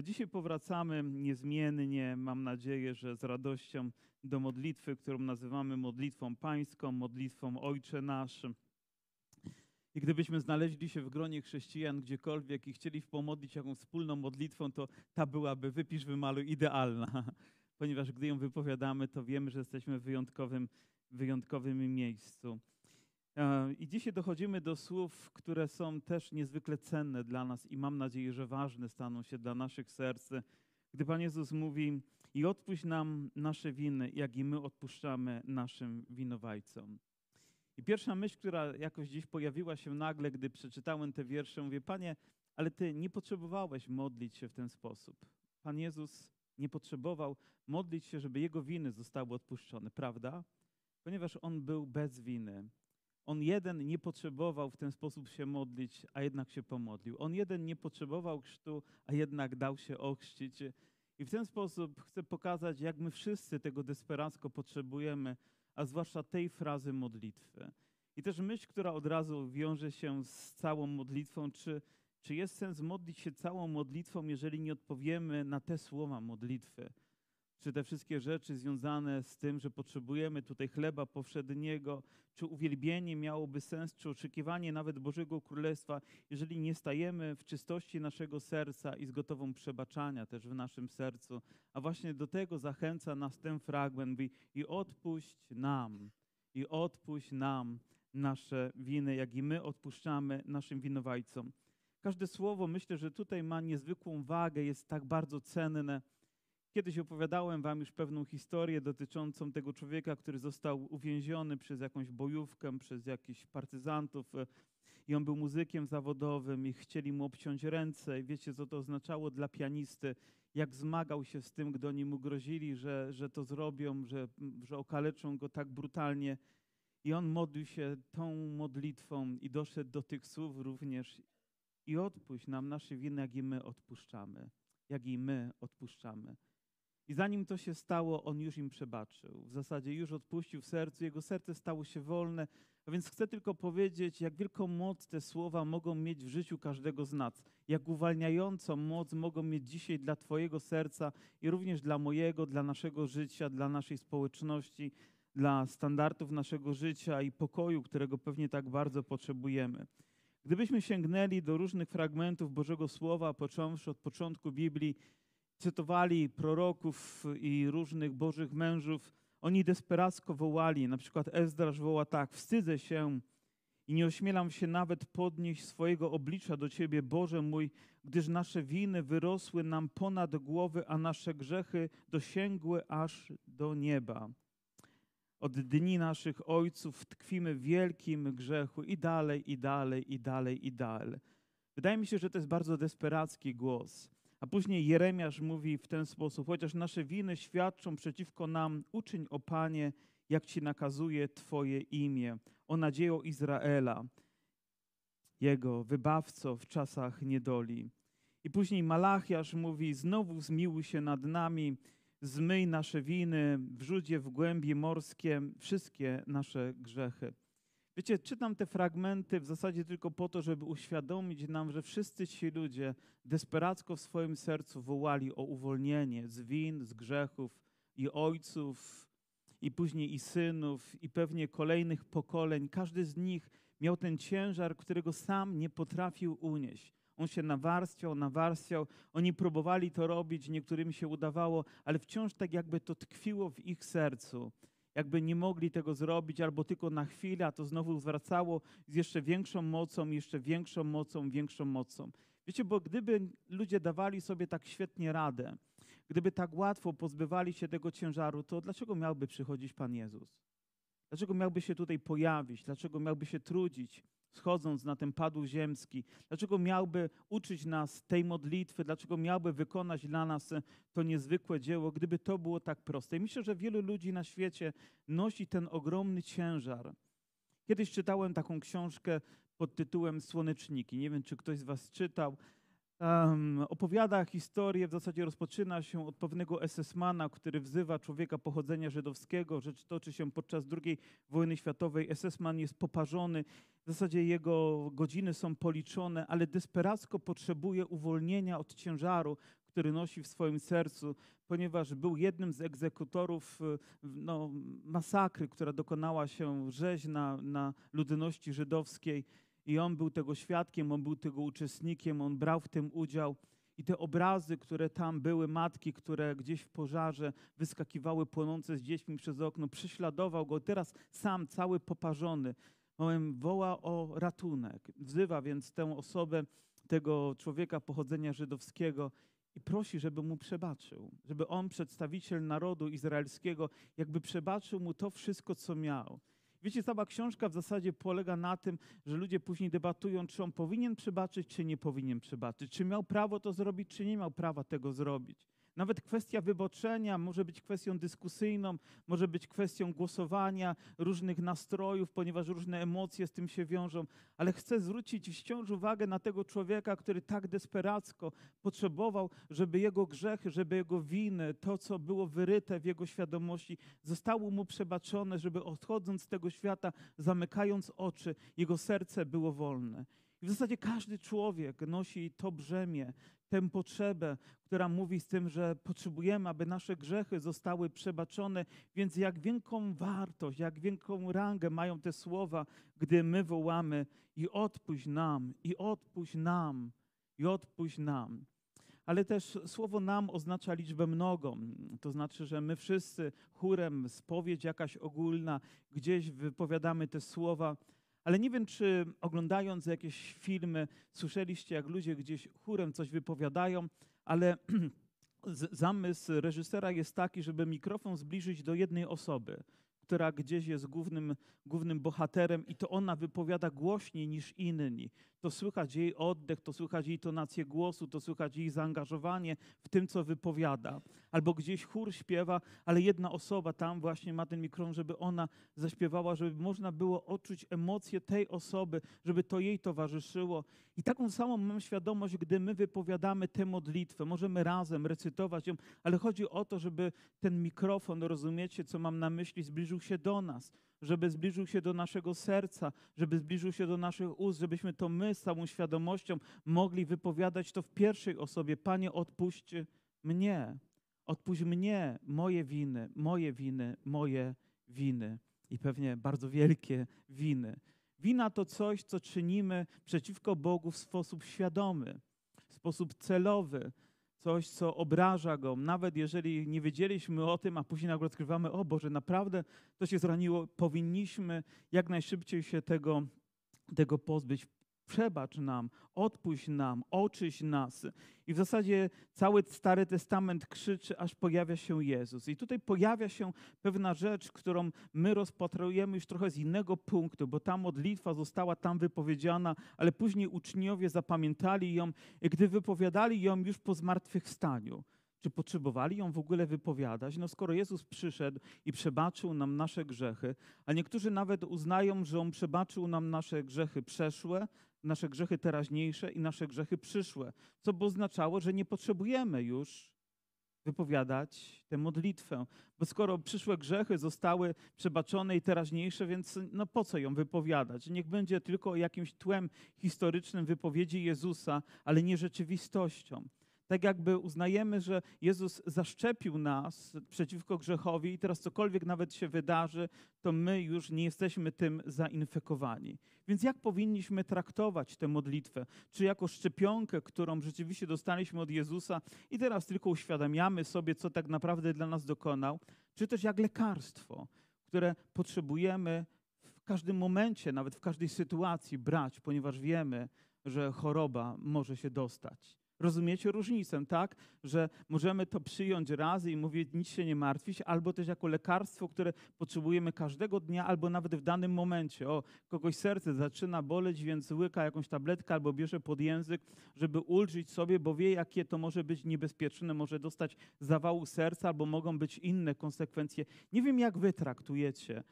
A dzisiaj powracamy niezmiennie, mam nadzieję, że z radością do modlitwy, którą nazywamy modlitwą pańską, modlitwą Ojcze Nasz. I gdybyśmy znaleźli się w gronie chrześcijan gdziekolwiek i chcieli pomodlić jakąś wspólną modlitwą, to ta byłaby wypisz, wymaluj idealna. Ponieważ gdy ją wypowiadamy, to wiemy, że jesteśmy w wyjątkowym, wyjątkowym miejscu. E, I dzisiaj dochodzimy do słów, które są też niezwykle cenne dla nas i mam nadzieję, że ważne staną się dla naszych serc. Gdy Pan Jezus mówi: I odpuść nam nasze winy, jak i my odpuszczamy naszym winowajcom. I pierwsza myśl, która jakoś dziś pojawiła się nagle, gdy przeczytałem te wiersze, mówię: Panie, ale Ty nie potrzebowałeś modlić się w ten sposób. Pan Jezus nie potrzebował modlić się, żeby Jego winy zostały odpuszczone, prawda? Ponieważ On był bez winy. On jeden nie potrzebował w ten sposób się modlić, a jednak się pomodlił. On jeden nie potrzebował chrztu, a jednak dał się ochrzcić. I w ten sposób chcę pokazać, jak my wszyscy tego desperacko potrzebujemy, a zwłaszcza tej frazy modlitwy. I też myśl, która od razu wiąże się z całą modlitwą, czy, czy jest sens modlić się całą modlitwą, jeżeli nie odpowiemy na te słowa modlitwy czy te wszystkie rzeczy związane z tym, że potrzebujemy tutaj chleba powszedniego, czy uwielbienie miałoby sens, czy oczekiwanie nawet Bożego Królestwa, jeżeli nie stajemy w czystości naszego serca i z gotową przebaczania też w naszym sercu. A właśnie do tego zachęca nas ten fragment i odpuść nam, i odpuść nam nasze winy, jak i my odpuszczamy naszym winowajcom. Każde słowo myślę, że tutaj ma niezwykłą wagę, jest tak bardzo cenne. Kiedyś opowiadałem wam już pewną historię dotyczącą tego człowieka, który został uwięziony przez jakąś bojówkę, przez jakichś partyzantów e, i on był muzykiem zawodowym i chcieli mu obciąć ręce i wiecie, co to oznaczało dla pianisty, jak zmagał się z tym, gdy oni mu grozili, że, że to zrobią, że, że okaleczą go tak brutalnie. I on modlił się tą modlitwą i doszedł do tych słów również i odpuść nam nasze winy, jak i my odpuszczamy. Jak i my odpuszczamy. I zanim to się stało, on już im przebaczył. W zasadzie już odpuścił w sercu, jego serce stało się wolne. A więc chcę tylko powiedzieć, jak wielką moc te słowa mogą mieć w życiu każdego z nas. Jak uwalniającą moc mogą mieć dzisiaj dla Twojego serca i również dla mojego, dla naszego życia, dla naszej społeczności, dla standardów naszego życia i pokoju, którego pewnie tak bardzo potrzebujemy. Gdybyśmy sięgnęli do różnych fragmentów Bożego Słowa, począwszy od początku Biblii, cytowali proroków i różnych bożych mężów, oni desperacko wołali, na przykład Ezdrasz woła tak, wstydzę się i nie ośmielam się nawet podnieść swojego oblicza do Ciebie, Boże mój, gdyż nasze winy wyrosły nam ponad głowy, a nasze grzechy dosięgły aż do nieba. Od dni naszych ojców tkwimy w wielkim grzechu i dalej, i dalej, i dalej, i dalej. Wydaje mi się, że to jest bardzo desperacki głos. A później Jeremiasz mówi w ten sposób: Chociaż nasze winy świadczą przeciwko nam, uczyń, o Panie, jak ci nakazuje Twoje imię, o nadzieją Izraela, Jego wybawco w czasach niedoli. I później Malachiasz mówi: Znowu zmiłuj się nad nami, zmyj nasze winy, wrzuć je w głębie morskie, wszystkie nasze grzechy. Wiecie, czytam te fragmenty w zasadzie tylko po to, żeby uświadomić nam, że wszyscy ci ludzie desperacko w swoim sercu wołali o uwolnienie z win, z grzechów i ojców, i później i synów, i pewnie kolejnych pokoleń. Każdy z nich miał ten ciężar, którego sam nie potrafił unieść. On się nawarstwiał, nawarstwiał. Oni próbowali to robić, niektórym się udawało, ale wciąż tak jakby to tkwiło w ich sercu jakby nie mogli tego zrobić, albo tylko na chwilę, a to znowu zwracało z jeszcze większą mocą, jeszcze większą mocą, większą mocą. Wiecie, bo gdyby ludzie dawali sobie tak świetnie radę, gdyby tak łatwo pozbywali się tego ciężaru, to dlaczego miałby przychodzić Pan Jezus? Dlaczego miałby się tutaj pojawić? Dlaczego miałby się trudzić? Schodząc na ten padł ziemski? Dlaczego miałby uczyć nas tej modlitwy? Dlaczego miałby wykonać dla nas to niezwykłe dzieło, gdyby to było tak proste? I myślę, że wielu ludzi na świecie nosi ten ogromny ciężar. Kiedyś czytałem taką książkę pod tytułem Słoneczniki. Nie wiem, czy ktoś z Was czytał um, opowiada historię, w zasadzie rozpoczyna się od pewnego SS-mana, który wzywa człowieka pochodzenia żydowskiego. Rzecz toczy się podczas II wojny światowej. SS-man jest poparzony, w zasadzie jego godziny są policzone, ale desperacko potrzebuje uwolnienia od ciężaru, który nosi w swoim sercu, ponieważ był jednym z egzekutorów y, no, masakry, która dokonała się rzeź na, na ludności żydowskiej. I on był tego świadkiem, on był tego uczestnikiem, on brał w tym udział. I te obrazy, które tam były, matki, które gdzieś w pożarze wyskakiwały płonące z dziećmi przez okno, prześladował go. Teraz sam, cały poparzony, woła o ratunek. Wzywa więc tę osobę, tego człowieka pochodzenia żydowskiego i prosi, żeby mu przebaczył, żeby on, przedstawiciel narodu izraelskiego, jakby przebaczył mu to wszystko, co miał. Wiecie, cała książka w zasadzie polega na tym, że ludzie później debatują, czy on powinien przebaczyć, czy nie powinien przebaczyć, czy miał prawo to zrobić, czy nie miał prawa tego zrobić. Nawet kwestia wyboczenia może być kwestią dyskusyjną, może być kwestią głosowania, różnych nastrojów, ponieważ różne emocje z tym się wiążą. Ale chcę zwrócić wciąż uwagę na tego człowieka, który tak desperacko potrzebował, żeby jego grzechy, żeby jego winy, to co było wyryte w jego świadomości, zostało mu przebaczone, żeby odchodząc z tego świata, zamykając oczy, jego serce było wolne. I w zasadzie każdy człowiek nosi to brzemię, tę potrzebę, która mówi z tym, że potrzebujemy, aby nasze grzechy zostały przebaczone. Więc jak wielką wartość, jak wielką rangę mają te słowa, gdy my wołamy i odpuść nam, i odpuść nam, i odpuść nam. Ale też słowo nam oznacza liczbę mnogą. To znaczy, że my wszyscy chórem, spowiedź jakaś ogólna, gdzieś wypowiadamy te słowa ale nie wiem, czy oglądając jakieś filmy, słyszeliście, jak ludzie gdzieś chórem coś wypowiadają, ale zamysł reżysera jest taki, żeby mikrofon zbliżyć do jednej osoby która gdzieś jest głównym, głównym bohaterem i to ona wypowiada głośniej niż inni. To słychać jej oddech, to słychać jej tonację głosu, to słychać jej zaangażowanie w tym, co wypowiada. Albo gdzieś chór śpiewa, ale jedna osoba tam właśnie ma ten mikrofon, żeby ona zaśpiewała, żeby można było odczuć emocje tej osoby, żeby to jej towarzyszyło. I taką samą mam świadomość, gdy my wypowiadamy tę modlitwę. Możemy razem recytować ją, ale chodzi o to, żeby ten mikrofon, rozumiecie, co mam na myśli, zbliżył się do nas, żeby zbliżył się do naszego serca, żeby zbliżył się do naszych ust, żebyśmy to my z całą świadomością mogli wypowiadać to w pierwszej osobie. Panie, odpuść mnie. Odpuść mnie, moje winy, moje winy, moje winy i pewnie bardzo wielkie winy. Wina to coś, co czynimy przeciwko Bogu w sposób świadomy, w sposób celowy, coś, co obraża Go. Nawet jeżeli nie wiedzieliśmy o tym, a później nagle odkrywamy, o Boże, naprawdę to się zraniło, powinniśmy jak najszybciej się tego, tego pozbyć przebacz nam, odpuść nam, oczyś nas. I w zasadzie cały Stary Testament krzyczy, aż pojawia się Jezus. I tutaj pojawia się pewna rzecz, którą my rozpatrujemy już trochę z innego punktu, bo ta modlitwa została tam wypowiedziana, ale później uczniowie zapamiętali ją, gdy wypowiadali ją już po zmartwychwstaniu. Czy potrzebowali ją w ogóle wypowiadać? No skoro Jezus przyszedł i przebaczył nam nasze grzechy, a niektórzy nawet uznają, że On przebaczył nam nasze grzechy przeszłe, nasze grzechy teraźniejsze i nasze grzechy przyszłe, co by oznaczało, że nie potrzebujemy już wypowiadać tę modlitwę, bo skoro przyszłe grzechy zostały przebaczone i teraźniejsze, więc no po co ją wypowiadać? Niech będzie tylko jakimś tłem historycznym wypowiedzi Jezusa, ale nie rzeczywistością. Tak jakby uznajemy, że Jezus zaszczepił nas przeciwko grzechowi i teraz cokolwiek nawet się wydarzy, to my już nie jesteśmy tym zainfekowani. Więc jak powinniśmy traktować tę modlitwę? Czy jako szczepionkę, którą rzeczywiście dostaliśmy od Jezusa i teraz tylko uświadamiamy sobie, co tak naprawdę dla nas dokonał, czy też jak lekarstwo, które potrzebujemy w każdym momencie, nawet w każdej sytuacji brać, ponieważ wiemy, że choroba może się dostać. Rozumiecie różnicę, tak? Że możemy to przyjąć raz i mówić, nic się nie martwić, albo też jako lekarstwo, które potrzebujemy każdego dnia, albo nawet w danym momencie. O, kogoś serce zaczyna boleć, więc łyka jakąś tabletkę albo bierze pod język, żeby ulżyć sobie, bo wie, jakie to może być niebezpieczne, może dostać zawału serca, albo mogą być inne konsekwencje. Nie wiem, jak wy traktujecie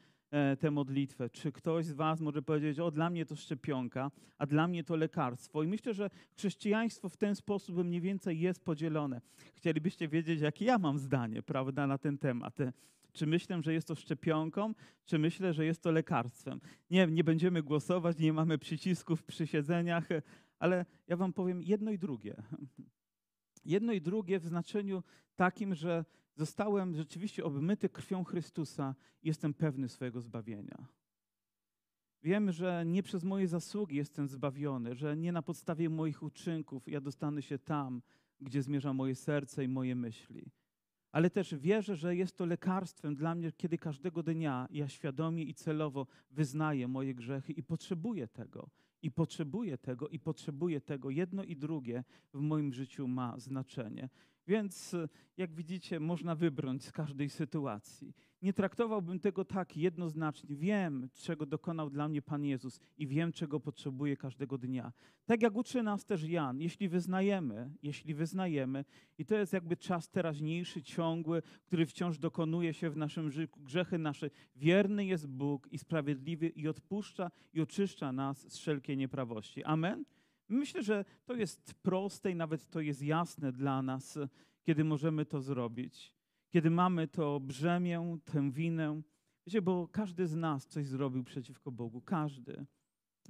tę modlitwę. Czy ktoś z Was może powiedzieć, o dla mnie to szczepionka, a dla mnie to lekarstwo. I myślę, że chrześcijaństwo w ten sposób mniej więcej jest podzielone. Chcielibyście wiedzieć, jakie ja mam zdanie, prawda, na ten temat. Czy myślę, że jest to szczepionką, czy myślę, że jest to lekarstwem. Nie, nie będziemy głosować, nie mamy przycisków przy siedzeniach, ale ja Wam powiem jedno i drugie. Jedno i drugie w znaczeniu takim, że zostałem rzeczywiście obmyty krwią Chrystusa i jestem pewny swojego zbawienia. Wiem, że nie przez moje zasługi jestem zbawiony, że nie na podstawie moich uczynków ja dostanę się tam, gdzie zmierza moje serce i moje myśli. Ale też wierzę, że jest to lekarstwem dla mnie, kiedy każdego dnia ja świadomie i celowo wyznaję moje grzechy i potrzebuję tego. I potrzebuję tego, i potrzebuję tego. Jedno i drugie w moim życiu ma znaczenie. Więc jak widzicie, można wybrnąć z każdej sytuacji. Nie traktowałbym tego tak jednoznacznie. Wiem, czego dokonał dla mnie Pan Jezus i wiem, czego potrzebuję każdego dnia. Tak jak uczy nas też Jan, jeśli wyznajemy, jeśli wyznajemy, i to jest jakby czas teraźniejszy, ciągły, który wciąż dokonuje się w naszym życiu, grzechy nasze. Wierny jest Bóg i sprawiedliwy i odpuszcza i oczyszcza nas z wszelkiej nieprawości. Amen. Myślę, że to jest proste i nawet to jest jasne dla nas, kiedy możemy to zrobić. Kiedy mamy to brzemię, tę winę. Wiecie, bo każdy z nas coś zrobił przeciwko Bogu. Każdy.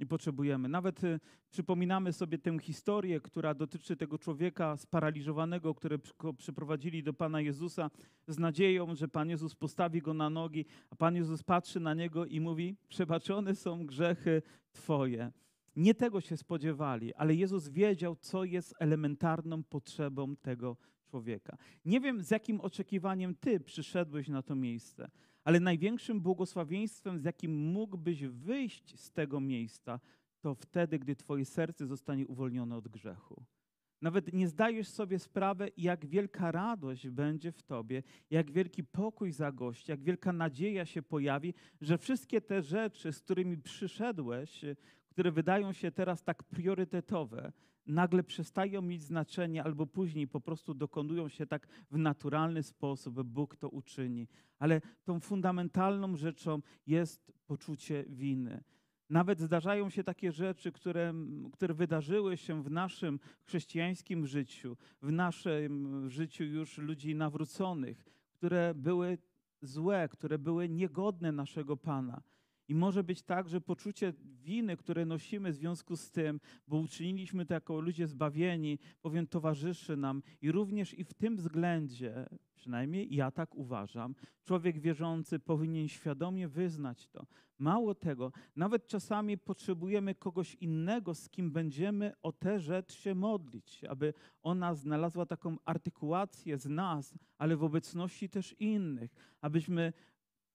I potrzebujemy. Nawet y, przypominamy sobie tę historię, która dotyczy tego człowieka sparaliżowanego, które przyprowadzili do Pana Jezusa z nadzieją, że Pan Jezus postawi go na nogi, a Pan Jezus patrzy na niego i mówi: Przebaczone są grzechy Twoje. Nie tego się spodziewali, ale Jezus wiedział, co jest elementarną potrzebą tego człowieka. Nie wiem, z jakim oczekiwaniem ty przyszedłeś na to miejsce, ale największym błogosławieństwem, z jakim mógłbyś wyjść z tego miejsca, to wtedy, gdy twoje serce zostanie uwolnione od grzechu. Nawet nie zdajesz sobie sprawy, jak wielka radość będzie w tobie, jak wielki pokój zagości, jak wielka nadzieja się pojawi, że wszystkie te rzeczy, z którymi przyszedłeś, które wydają się teraz tak priorytetowe, nagle przestają mieć znaczenie, albo później po prostu dokonują się tak w naturalny sposób, Bóg to uczyni. Ale tą fundamentalną rzeczą jest poczucie winy. Nawet zdarzają się takie rzeczy, które, które wydarzyły się w naszym chrześcijańskim życiu, w naszym życiu już ludzi nawróconych, które były złe, które były niegodne naszego Pana. I może być tak, że poczucie winy, które nosimy w związku z tym, bo uczyniliśmy to jako ludzie zbawieni, powiem, towarzyszy nam. I również i w tym względzie, przynajmniej ja tak uważam, człowiek wierzący powinien świadomie wyznać to. Mało tego, nawet czasami potrzebujemy kogoś innego, z kim będziemy o tę rzecz się modlić, aby ona znalazła taką artykułację z nas, ale w obecności też innych, abyśmy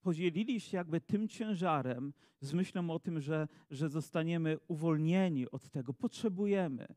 podzielili się jakby tym ciężarem z myślą o tym, że, że zostaniemy uwolnieni od tego. Potrzebujemy.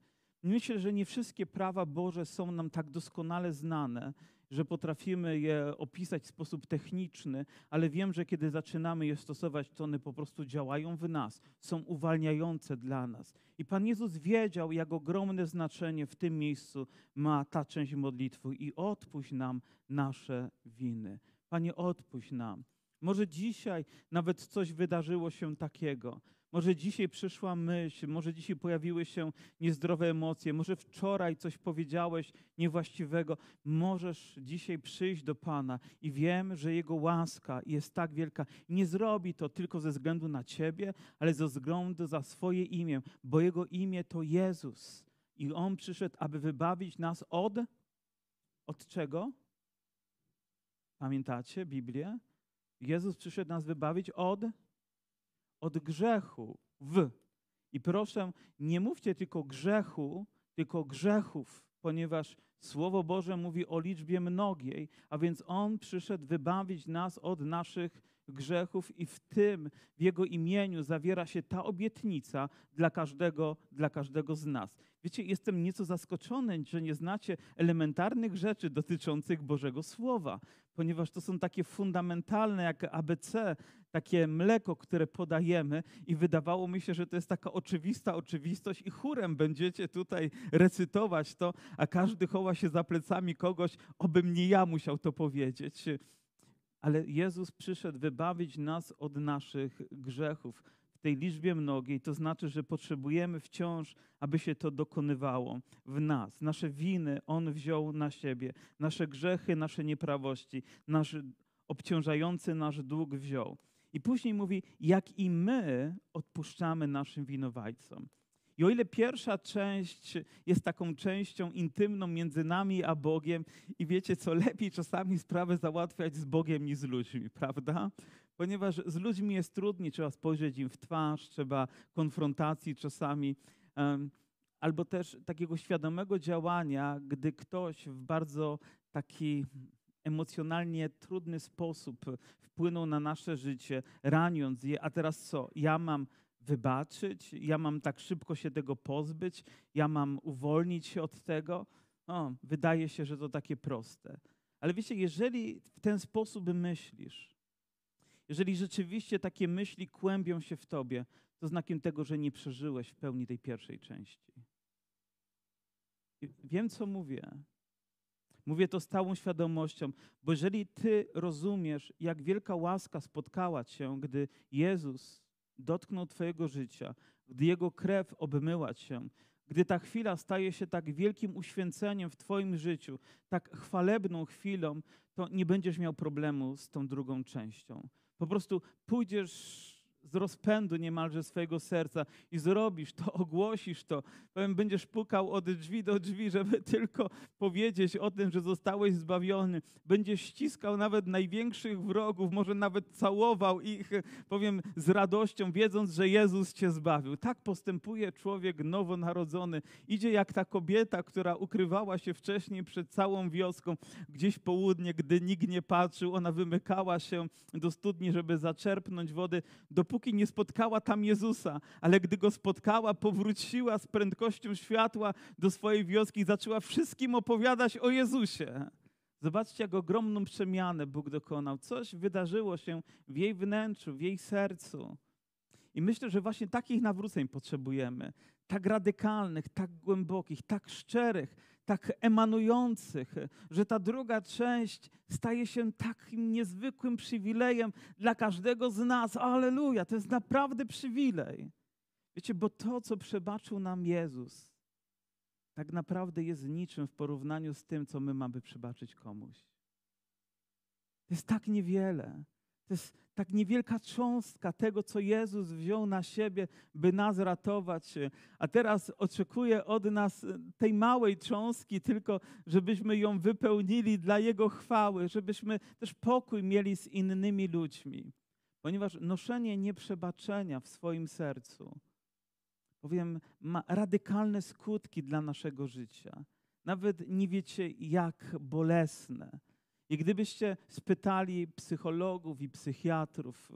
Myślę, że nie wszystkie prawa Boże są nam tak doskonale znane, że potrafimy je opisać w sposób techniczny, ale wiem, że kiedy zaczynamy je stosować, to one po prostu działają w nas, są uwalniające dla nas. I Pan Jezus wiedział, jak ogromne znaczenie w tym miejscu ma ta część modlitwy i odpuść nam nasze winy. Panie, odpuść nam. Może dzisiaj nawet coś wydarzyło się takiego. Może dzisiaj przyszła myśl, może dzisiaj pojawiły się niezdrowe emocje, może wczoraj coś powiedziałeś niewłaściwego. Możesz dzisiaj przyjść do Pana i wiem, że Jego łaska jest tak wielka. Nie zrobi to tylko ze względu na Ciebie, ale ze względu za swoje imię, bo Jego imię to Jezus. I On przyszedł, aby wybawić nas od. Od czego? Pamiętacie Biblię? Jezus przyszedł nas wybawić od, od grzechu. W. I proszę, nie mówcie tylko grzechu, tylko grzechów, ponieważ Słowo Boże mówi o liczbie mnogiej, a więc On przyszedł wybawić nas od naszych grzechów i w tym, w Jego imieniu zawiera się ta obietnica dla każdego, dla każdego z nas. Wiecie, jestem nieco zaskoczony, że nie znacie elementarnych rzeczy dotyczących Bożego Słowa, ponieważ to są takie fundamentalne jak ABC, takie mleko, które podajemy i wydawało mi się, że to jest taka oczywista oczywistość i chórem będziecie tutaj recytować to, a każdy chowa się za plecami kogoś, obym nie ja musiał to powiedzieć. Ale Jezus przyszedł wybawić nas od naszych grzechów w tej liczbie mnogiej, to znaczy, że potrzebujemy wciąż, aby się to dokonywało w nas. Nasze winy On wziął na siebie, nasze grzechy, nasze nieprawości, nasz obciążający nasz dług wziął. I później mówi, jak i my odpuszczamy naszym winowajcom. I o ile pierwsza część jest taką częścią intymną między nami a Bogiem, i wiecie co, lepiej czasami sprawę załatwiać z Bogiem niż z ludźmi, prawda? Ponieważ z ludźmi jest trudniej, trzeba spojrzeć im w twarz, trzeba konfrontacji czasami. Um, albo też takiego świadomego działania, gdy ktoś w bardzo taki emocjonalnie trudny sposób wpłynął na nasze życie, raniąc je, a teraz co? Ja mam wybaczyć, ja mam tak szybko się tego pozbyć, ja mam uwolnić się od tego. Wydaje się, że to takie proste. Ale wiecie, jeżeli w ten sposób myślisz, jeżeli rzeczywiście takie myśli kłębią się w tobie, to znakiem tego, że nie przeżyłeś w pełni tej pierwszej części. Wiem, co mówię. Mówię to z całą świadomością, bo jeżeli Ty rozumiesz, jak wielka łaska spotkała Cię, gdy Jezus dotknął Twojego życia, gdy Jego krew obmyła Cię, gdy ta chwila staje się tak wielkim uświęceniem w Twoim życiu, tak chwalebną chwilą, to nie będziesz miał problemu z tą drugą częścią. Po prostu pójdziesz z rozpędu niemalże swojego serca i zrobisz to, ogłosisz to. Powiem, będziesz pukał od drzwi do drzwi, żeby tylko powiedzieć o tym, że zostałeś zbawiony. Będziesz ściskał nawet największych wrogów, może nawet całował ich, powiem, z radością, wiedząc, że Jezus cię zbawił. Tak postępuje człowiek nowonarodzony. Idzie jak ta kobieta, która ukrywała się wcześniej przed całą wioską, gdzieś południe, gdy nikt nie patrzył. Ona wymykała się do studni, żeby zaczerpnąć wody, dopóki dopóki nie spotkała tam Jezusa, ale gdy go spotkała, powróciła z prędkością światła do swojej wioski i zaczęła wszystkim opowiadać o Jezusie. Zobaczcie, jak ogromną przemianę Bóg dokonał. Coś wydarzyło się w jej wnętrzu, w jej sercu. I myślę, że właśnie takich nawróceń potrzebujemy. Tak radykalnych, tak głębokich, tak szczerych, tak emanujących, że ta druga część staje się takim niezwykłym przywilejem dla każdego z nas. Aleluja, to jest naprawdę przywilej. Wiecie, bo to, co przebaczył nam Jezus, tak naprawdę jest niczym w porównaniu z tym, co my mamy przebaczyć komuś. Jest tak niewiele. To jest tak niewielka cząstka tego, co Jezus wziął na siebie, by nas ratować. A teraz oczekuje od nas tej małej cząstki, tylko żebyśmy ją wypełnili dla Jego chwały, żebyśmy też pokój mieli z innymi ludźmi. Ponieważ noszenie nieprzebaczenia w swoim sercu, powiem, ma radykalne skutki dla naszego życia. Nawet nie wiecie, jak bolesne i gdybyście spytali psychologów i psychiatrów,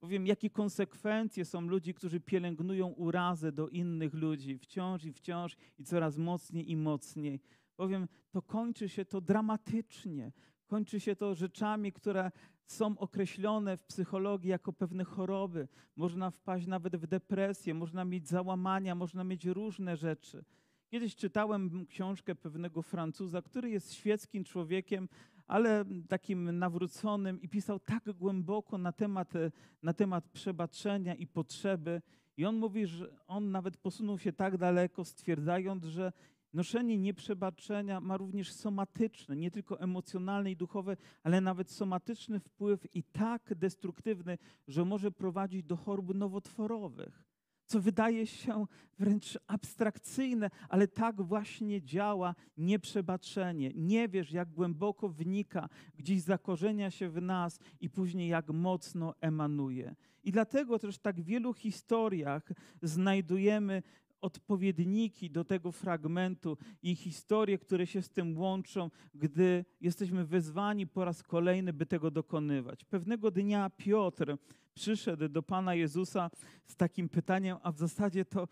powiem, jakie konsekwencje są ludzi, którzy pielęgnują urazę do innych ludzi wciąż i wciąż i coraz mocniej i mocniej, powiem, to kończy się to dramatycznie. Kończy się to rzeczami, które są określone w psychologii jako pewne choroby. Można wpaść nawet w depresję, można mieć załamania, można mieć różne rzeczy. Kiedyś czytałem książkę pewnego Francuza, który jest świeckim człowiekiem, ale takim nawróconym i pisał tak głęboko na temat, e, na temat przebaczenia i potrzeby. I on mówi, że on nawet posunął się tak daleko, stwierdzając, że noszenie nieprzebaczenia ma również somatyczny, nie tylko emocjonalny i duchowy, ale nawet somatyczny wpływ i tak destruktywny, że może prowadzić do chorób nowotworowych co wydaje się wręcz abstrakcyjne, ale tak właśnie działa nieprzebaczenie. Nie wiesz, jak głęboko wnika, gdzieś zakorzenia się w nas i później jak mocno emanuje. I dlatego też w tak wielu historiach znajdujemy odpowiedniki do tego fragmentu i historie, które się z tym łączą, gdy jesteśmy wezwani po raz kolejny, by tego dokonywać. Pewnego dnia Piotr przyszedł do Pana Jezusa z takim pytaniem, a w zasadzie to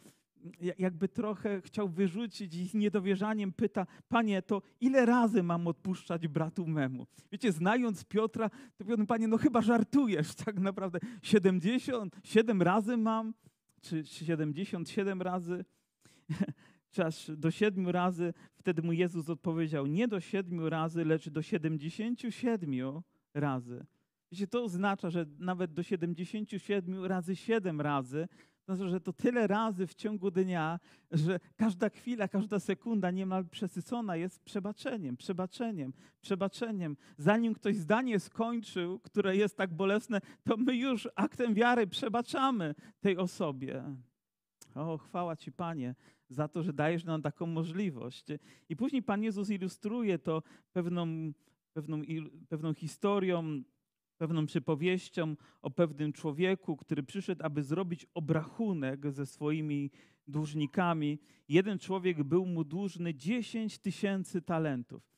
jakby trochę chciał wyrzucić i z niedowierzaniem pyta, Panie, to ile razy mam odpuszczać bratu memu? Wiecie, znając Piotra, to powiem, Panie, no chyba żartujesz tak naprawdę. 77 razy mam? Czy 77 razy? Czy aż do siedmiu razy? Wtedy mu Jezus odpowiedział, nie do siedmiu razy, lecz do 77 razy. Wiecie, to oznacza, że nawet do 77 razy 7 razy, to znaczy, że to tyle razy w ciągu dnia, że każda chwila, każda sekunda niemal przesycona jest przebaczeniem, przebaczeniem, przebaczeniem. Zanim ktoś zdanie skończył, które jest tak bolesne, to my już aktem wiary przebaczamy tej osobie. O, chwała Ci, Panie, za to, że dajesz nam taką możliwość. I później Pan Jezus ilustruje to pewną, pewną, pewną historią, pewną przypowieścią o pewnym człowieku, który przyszedł, aby zrobić obrachunek ze swoimi dłużnikami. Jeden człowiek był mu dłużny 10 tysięcy talentów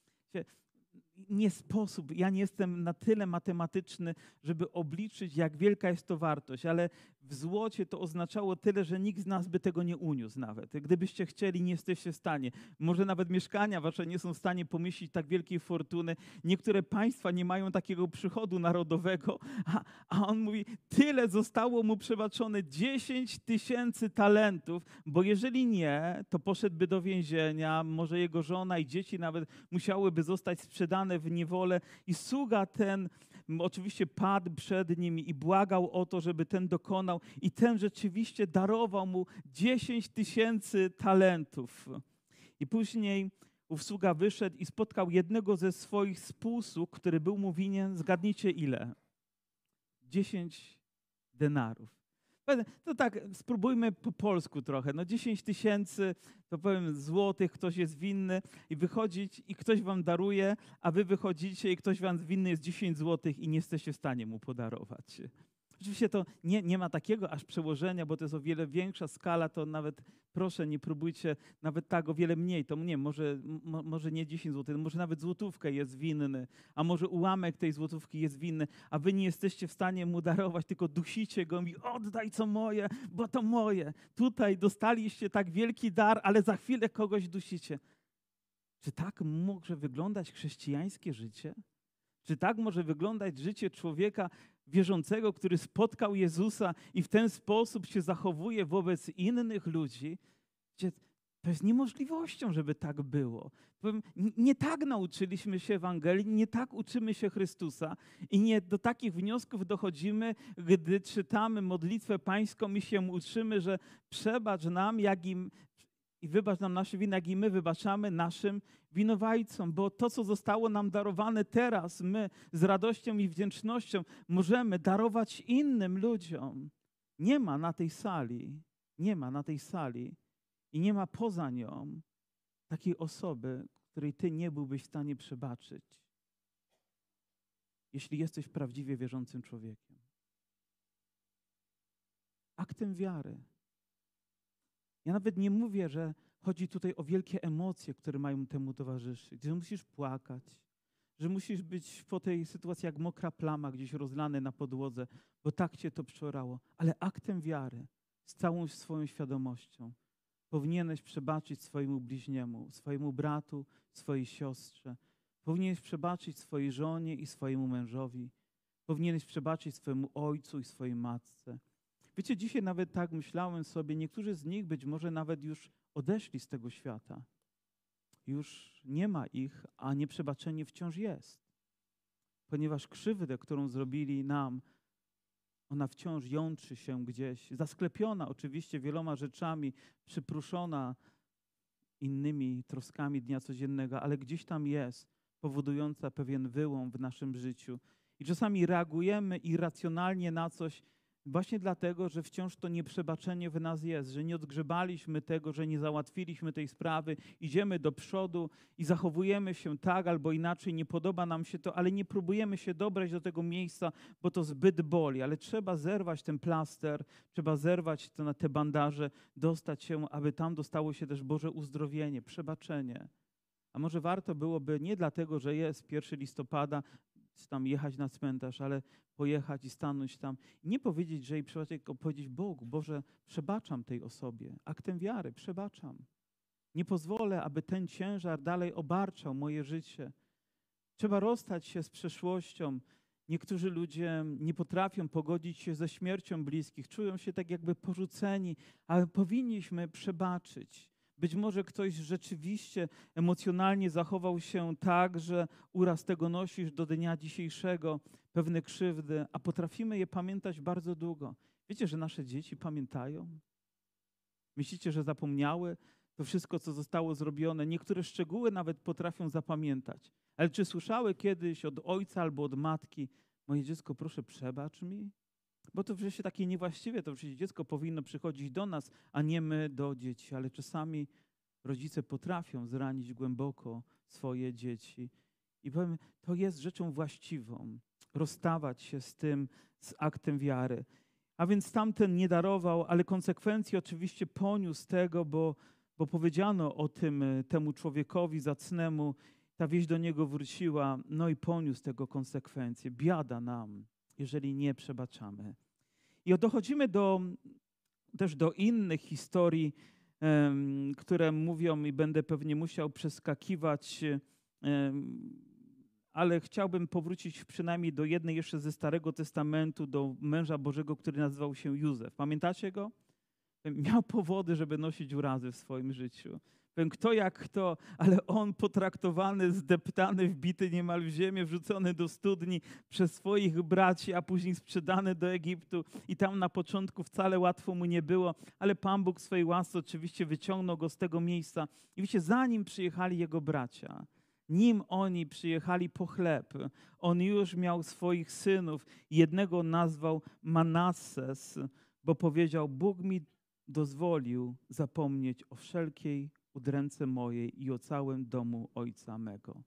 nie sposób, ja nie jestem na tyle matematyczny, żeby obliczyć, jak wielka jest to wartość, ale w złocie to oznaczało tyle, że nikt z nas by tego nie uniósł nawet. Gdybyście chcieli, nie jesteście w stanie. Może nawet mieszkania wasze nie są w stanie pomieścić tak wielkiej fortuny. Niektóre państwa nie mają takiego przychodu narodowego, a, a on mówi, tyle zostało mu przebaczone 10 tysięcy talentów, bo jeżeli nie, to poszedłby do więzienia, może jego żona i dzieci nawet musiałyby zostać sprzedane w niewolę i sługa ten oczywiście padł przed nim i błagał o to, żeby ten dokonał, i ten rzeczywiście darował mu 10 tysięcy talentów. I później ów sługa wyszedł i spotkał jednego ze swoich spółsług, który był mu winien, zgadnijcie ile? 10 denarów. To tak, spróbujmy po polsku trochę. No 10 tysięcy, to powiem złotych, ktoś jest winny i wychodzić i ktoś wam daruje, a wy wychodzicie i ktoś wam winny jest 10 złotych i nie jesteście w stanie mu podarować. Oczywiście to nie, nie ma takiego aż przełożenia, bo to jest o wiele większa skala, to nawet proszę nie próbujcie nawet tak o wiele mniej, to nie, może, może nie 10 zł, może nawet złotówkę jest winny, a może ułamek tej złotówki jest winny, a wy nie jesteście w stanie mu darować, tylko dusicie go i oddaj co moje, bo to moje. Tutaj dostaliście tak wielki dar, ale za chwilę kogoś dusicie. Czy tak może wyglądać chrześcijańskie życie? Czy tak może wyglądać życie człowieka wierzącego, który spotkał Jezusa i w ten sposób się zachowuje wobec innych ludzi? To jest niemożliwością, żeby tak było. Nie tak nauczyliśmy się Ewangelii, nie tak uczymy się Chrystusa i nie do takich wniosków dochodzimy, gdy czytamy modlitwę pańską i się uczymy, że przebacz nam, jak im i wybacz nam nasze winy, jak i my wybaczamy naszym winowajcom, bo to, co zostało nam darowane teraz, my z radością i wdzięcznością możemy darować innym ludziom. Nie ma na tej sali, nie ma na tej sali i nie ma poza nią takiej osoby, której ty nie byłbyś w stanie przebaczyć, jeśli jesteś prawdziwie wierzącym człowiekiem. Aktem wiary ja nawet nie mówię, że chodzi tutaj o wielkie emocje, które mają temu towarzyszyć, że musisz płakać, że musisz być po tej sytuacji jak mokra plama gdzieś rozlany na podłodze, bo tak cię to przeorało. Ale aktem wiary, z całą swoją świadomością, powinieneś przebaczyć swojemu bliźniemu, swojemu bratu, swojej siostrze. Powinieneś przebaczyć swojej żonie i swojemu mężowi. Powinieneś przebaczyć swojemu ojcu i swojej matce. Wiecie, dzisiaj nawet tak myślałem sobie, niektórzy z nich być może nawet już odeszli z tego świata. Już nie ma ich, a nieprzebaczenie wciąż jest. Ponieważ krzywdę, którą zrobili nam, ona wciąż jątrzy się gdzieś, zasklepiona oczywiście wieloma rzeczami, przypruszona innymi troskami dnia codziennego, ale gdzieś tam jest, powodująca pewien wyłom w naszym życiu. I czasami reagujemy irracjonalnie na coś, Właśnie dlatego, że wciąż to nieprzebaczenie w nas jest, że nie odgrzebaliśmy tego, że nie załatwiliśmy tej sprawy, idziemy do przodu i zachowujemy się tak albo inaczej, nie podoba nam się to, ale nie próbujemy się dobrać do tego miejsca, bo to zbyt boli, ale trzeba zerwać ten plaster, trzeba zerwać to na te bandaże, dostać się, aby tam dostało się też Boże uzdrowienie, przebaczenie. A może warto byłoby nie dlatego, że jest 1 listopada, tam jechać na cmentarz, ale pojechać i stanąć tam. Nie powiedzieć, że jej przebaczać, tylko powiedzieć Bogu, Boże, przebaczam tej osobie. Aktem wiary, przebaczam. Nie pozwolę, aby ten ciężar dalej obarczał moje życie. Trzeba rozstać się z przeszłością. Niektórzy ludzie nie potrafią pogodzić się ze śmiercią bliskich, czują się tak jakby porzuceni, ale powinniśmy przebaczyć. Być może ktoś rzeczywiście emocjonalnie zachował się tak, że uraz tego nosisz do dnia dzisiejszego, pewne krzywdy, a potrafimy je pamiętać bardzo długo. Wiecie, że nasze dzieci pamiętają? Myślicie, że zapomniały to wszystko, co zostało zrobione? Niektóre szczegóły nawet potrafią zapamiętać. Ale czy słyszały kiedyś od ojca albo od matki, moje dziecko, proszę przebacz mi? Bo to wreszcie takie niewłaściwie, to przecież dziecko powinno przychodzić do nas, a nie my do dzieci. Ale czasami rodzice potrafią zranić głęboko swoje dzieci. I powiem, to jest rzeczą właściwą, rozstawać się z tym, z aktem wiary. A więc tamten nie darował, ale konsekwencje oczywiście poniósł tego, bo, bo powiedziano o tym e, temu człowiekowi zacnemu, ta wieść do niego wróciła, no i poniósł tego konsekwencje. Biada nam, jeżeli nie przebaczamy. I dochodzimy do, też do innych historii, które mówią, i będę pewnie musiał przeskakiwać, ale chciałbym powrócić przynajmniej do jednej jeszcze ze Starego Testamentu, do męża Bożego, który nazywał się Józef. Pamiętacie go? Miał powody, żeby nosić urazy w swoim życiu. Kto jak kto, ale on potraktowany, zdeptany, wbity niemal w ziemię, wrzucony do studni przez swoich braci, a później sprzedany do Egiptu. I tam na początku wcale łatwo mu nie było, ale Pan Bóg swojej łasce oczywiście wyciągnął go z tego miejsca. I wiecie, zanim przyjechali jego bracia, nim oni przyjechali po chleb, on już miał swoich synów. Jednego nazwał Manasses, bo powiedział: Bóg mi dozwolił zapomnieć o wszelkiej udręce mojej i o całym domu ojca mego.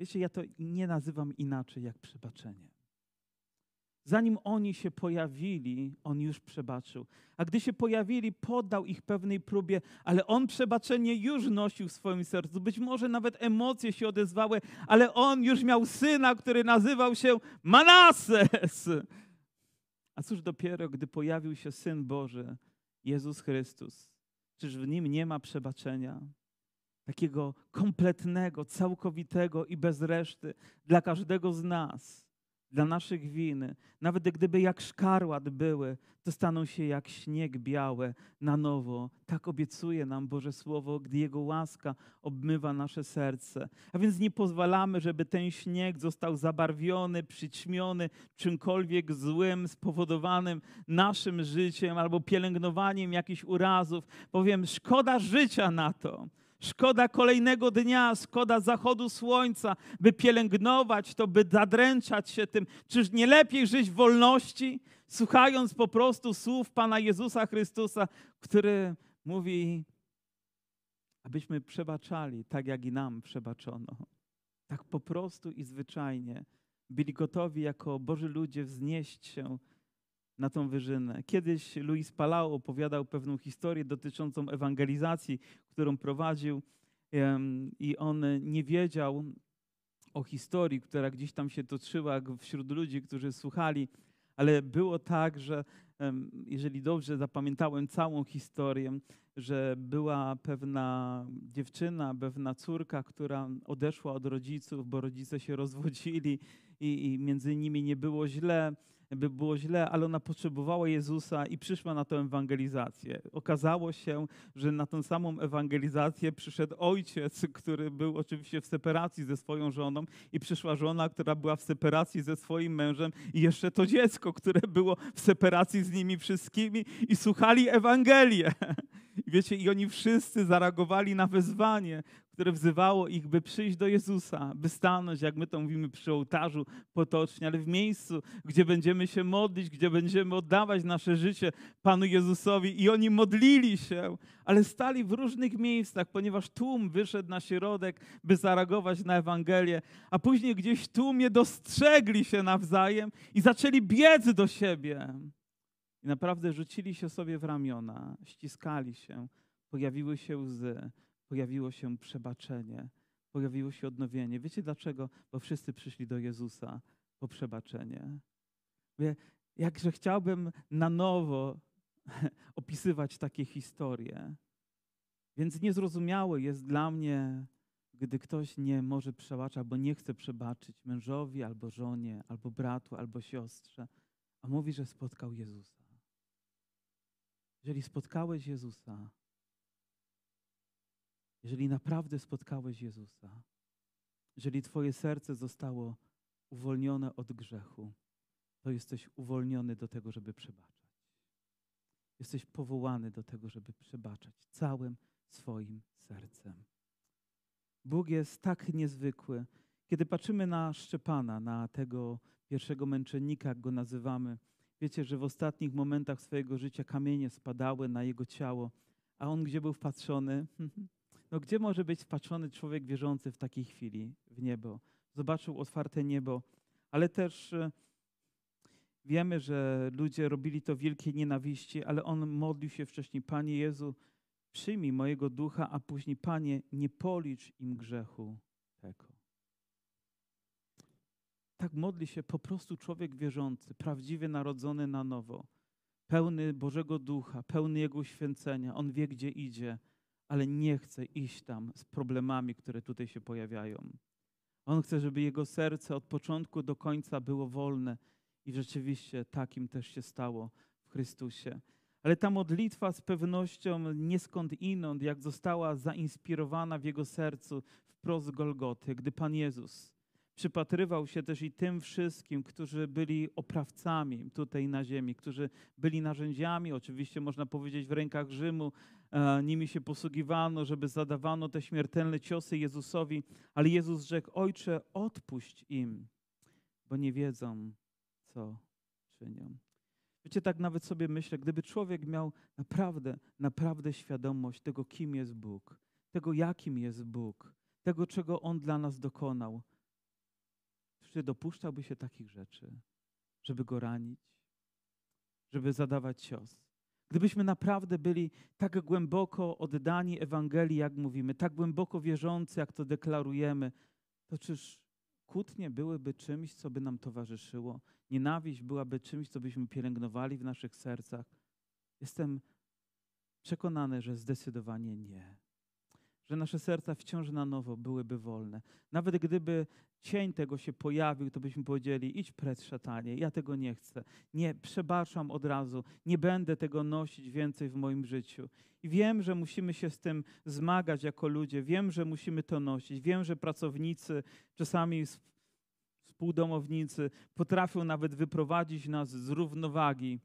Wiecie, ja to nie nazywam inaczej jak przebaczenie. Zanim oni się pojawili, on już przebaczył. A gdy się pojawili, poddał ich pewnej próbie, ale on przebaczenie już nosił w swoim sercu. Być może nawet emocje się odezwały, ale on już miał syna, który nazywał się Manases. A cóż dopiero, gdy pojawił się Syn Boży, Jezus Chrystus, czyż w nim nie ma przebaczenia? Takiego kompletnego, całkowitego i bez reszty dla każdego z nas dla naszych win, nawet gdyby jak szkarłat były, to staną się jak śnieg białe na nowo. Tak obiecuje nam Boże Słowo, gdy Jego łaska obmywa nasze serce. A więc nie pozwalamy, żeby ten śnieg został zabarwiony, przyćmiony czymkolwiek złym, spowodowanym naszym życiem albo pielęgnowaniem jakichś urazów. Powiem, szkoda życia na to. Szkoda kolejnego dnia, szkoda zachodu słońca, by pielęgnować to, by zadręczać się tym. Czyż nie lepiej żyć w wolności, słuchając po prostu słów Pana Jezusa Chrystusa, który mówi, abyśmy przebaczali tak, jak i nam przebaczono. Tak po prostu i zwyczajnie byli gotowi jako Boży ludzie wznieść się na tą wyżynę. Kiedyś Luis Palau opowiadał pewną historię dotyczącą ewangelizacji, którą prowadził i on nie wiedział o historii, która gdzieś tam się toczyła wśród ludzi, którzy słuchali, ale było tak, że jeżeli dobrze zapamiętałem całą historię, że była pewna dziewczyna, pewna córka, która odeszła od rodziców, bo rodzice się rozwodzili i, i między nimi nie było źle by było źle, ale ona potrzebowała Jezusa i przyszła na tę ewangelizację. Okazało się, że na tę samą ewangelizację przyszedł ojciec, który był oczywiście w separacji ze swoją żoną i przyszła żona, która była w separacji ze swoim mężem i jeszcze to dziecko, które było w separacji z nimi wszystkimi i słuchali Ewangelię. Wiecie, i oni wszyscy zareagowali na wezwanie, które wzywało ich, by przyjść do Jezusa, by stanąć, jak my to mówimy przy ołtarzu potocznie, ale w miejscu, gdzie będziemy się modlić, gdzie będziemy oddawać nasze życie Panu Jezusowi. I oni modlili się, ale stali w różnych miejscach, ponieważ tłum wyszedł na środek, by zareagować na Ewangelię, a później gdzieś tłumie dostrzegli się nawzajem i zaczęli biec do siebie. I naprawdę rzucili się sobie w ramiona, ściskali się, pojawiły się łzy, pojawiło się przebaczenie, pojawiło się odnowienie. Wiecie dlaczego? Bo wszyscy przyszli do Jezusa po przebaczenie. Mówię, jakże chciałbym na nowo opisywać takie historie. Więc niezrozumiałe jest dla mnie, gdy ktoś nie może przebaczyć albo nie chce przebaczyć mężowi, albo żonie, albo bratu, albo siostrze, a mówi, że spotkał Jezusa. Jeżeli spotkałeś Jezusa, jeżeli naprawdę spotkałeś Jezusa, jeżeli Twoje serce zostało uwolnione od grzechu, to jesteś uwolniony do tego, żeby przebaczać. Jesteś powołany do tego, żeby przebaczać całym swoim sercem. Bóg jest tak niezwykły. Kiedy patrzymy na Szczepana, na tego pierwszego męczennika, jak go nazywamy, Wiecie, że w ostatnich momentach swojego życia kamienie spadały na jego ciało, a on gdzie był wpatrzony? No gdzie może być wpatrzony człowiek wierzący w takiej chwili w niebo? Zobaczył otwarte niebo, ale też e, wiemy, że ludzie robili to wielkiej nienawiści, ale on modlił się wcześniej, Panie Jezu, przyjmij mojego ducha, a później, Panie, nie policz im grzechu tego. Tak modli się po prostu człowiek wierzący, prawdziwie narodzony na nowo, pełny Bożego Ducha, pełny Jego święcenia. On wie, gdzie idzie, ale nie chce iść tam z problemami, które tutaj się pojawiają. On chce, żeby jego serce od początku do końca było wolne i rzeczywiście takim też się stało w Chrystusie. Ale ta modlitwa z pewnością nie skąd inąd, jak została zainspirowana w jego sercu wprost Golgoty, gdy Pan Jezus przypatrywał się też i tym wszystkim, którzy byli oprawcami tutaj na ziemi, którzy byli narzędziami, oczywiście można powiedzieć w rękach Rzymu, e, nimi się posługiwano, żeby zadawano te śmiertelne ciosy Jezusowi, ale Jezus rzekł, Ojcze, odpuść im, bo nie wiedzą, co czynią. Wiecie, tak nawet sobie myślę, gdyby człowiek miał naprawdę, naprawdę świadomość tego, kim jest Bóg, tego, jakim jest Bóg, tego, czego On dla nas dokonał, czy dopuszczałby się takich rzeczy, żeby go ranić, żeby zadawać cios? Gdybyśmy naprawdę byli tak głęboko oddani Ewangelii, jak mówimy, tak głęboko wierzący, jak to deklarujemy, to czyż kłótnie byłyby czymś, co by nam towarzyszyło? Nienawiść byłaby czymś, co byśmy pielęgnowali w naszych sercach? Jestem przekonany, że zdecydowanie nie. Że nasze serca wciąż na nowo byłyby wolne. Nawet gdyby cień tego się pojawił, to byśmy powiedzieli: idź precz, szatanie, ja tego nie chcę. Nie, przebaczam od razu, nie będę tego nosić więcej w moim życiu. I wiem, że musimy się z tym zmagać jako ludzie, wiem, że musimy to nosić, wiem, że pracownicy, czasami współdomownicy potrafią nawet wyprowadzić nas z równowagi.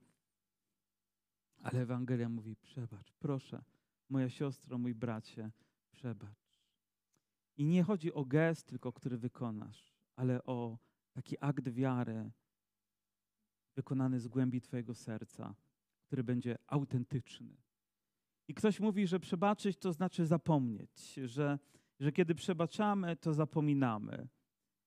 Ale Ewangelia mówi: przebacz, proszę, moja siostro, mój bracie, przebacz. I nie chodzi o gest tylko, który wykonasz, ale o taki akt wiary wykonany z głębi Twojego serca, który będzie autentyczny. I ktoś mówi, że przebaczyć to znaczy zapomnieć, że, że kiedy przebaczamy, to zapominamy.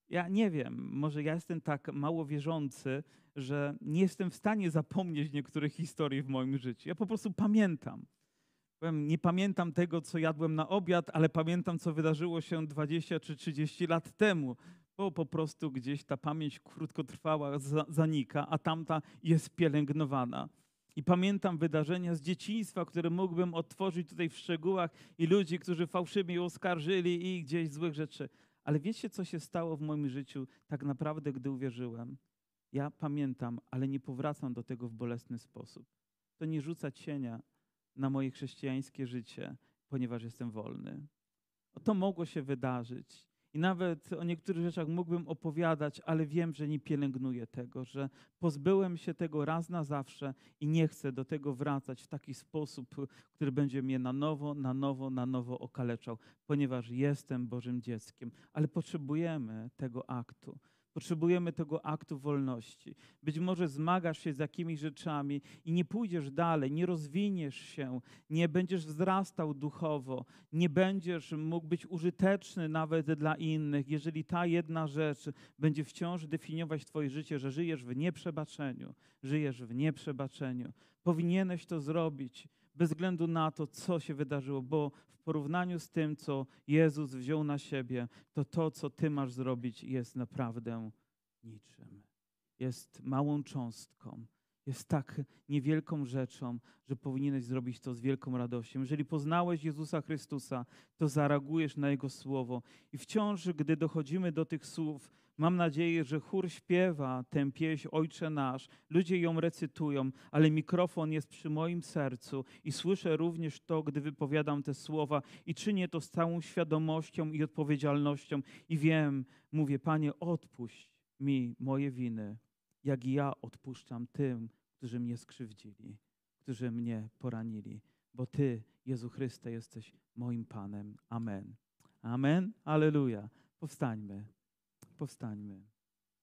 Ja nie wiem, może ja jestem tak mało wierzący, że nie jestem w stanie zapomnieć niektórych historii w moim życiu. Ja po prostu pamiętam. Powiem, nie pamiętam tego, co jadłem na obiad, ale pamiętam, co wydarzyło się 20 czy 30 lat temu, bo po prostu gdzieś ta pamięć krótkotrwała zanika, a tamta jest pielęgnowana. I pamiętam wydarzenia z dzieciństwa, które mógłbym otworzyć tutaj w szczegółach i ludzi, którzy fałszywie oskarżyli i gdzieś złych rzeczy. Ale wiecie, co się stało w moim życiu tak naprawdę, gdy uwierzyłem? Ja pamiętam, ale nie powracam do tego w bolesny sposób. To nie rzuca cienia na moje chrześcijańskie życie, ponieważ jestem wolny. To mogło się wydarzyć. I nawet o niektórych rzeczach mógłbym opowiadać, ale wiem, że nie pielęgnuję tego, że pozbyłem się tego raz na zawsze i nie chcę do tego wracać w taki sposób, który będzie mnie na nowo, na nowo, na nowo okaleczał, ponieważ jestem Bożym dzieckiem. Ale potrzebujemy tego aktu. Potrzebujemy tego aktu wolności. Być może zmagasz się z jakimiś rzeczami i nie pójdziesz dalej, nie rozwiniesz się, nie będziesz wzrastał duchowo, nie będziesz mógł być użyteczny nawet dla innych, jeżeli ta jedna rzecz będzie wciąż definiować Twoje życie, że żyjesz w nieprzebaczeniu, żyjesz w nieprzebaczeniu. Powinieneś to zrobić bez względu na to, co się wydarzyło, bo w porównaniu z tym, co Jezus wziął na siebie, to to, co Ty masz zrobić, jest naprawdę niczym. Jest małą cząstką. Jest tak niewielką rzeczą, że powinieneś zrobić to z wielką radością. Jeżeli poznałeś Jezusa Chrystusa, to zareagujesz na Jego słowo. I wciąż, gdy dochodzimy do tych słów, Mam nadzieję, że chór śpiewa tę pieśń Ojcze Nasz, ludzie ją recytują, ale mikrofon jest przy moim sercu i słyszę również to, gdy wypowiadam te słowa i czynię to z całą świadomością i odpowiedzialnością i wiem, mówię, Panie, odpuść mi moje winy, jak i ja odpuszczam tym, którzy mnie skrzywdzili, którzy mnie poranili, bo Ty, Jezu Chryste, jesteś moim Panem. Amen. Amen. Aleluja. Powstańmy. Powstańmy.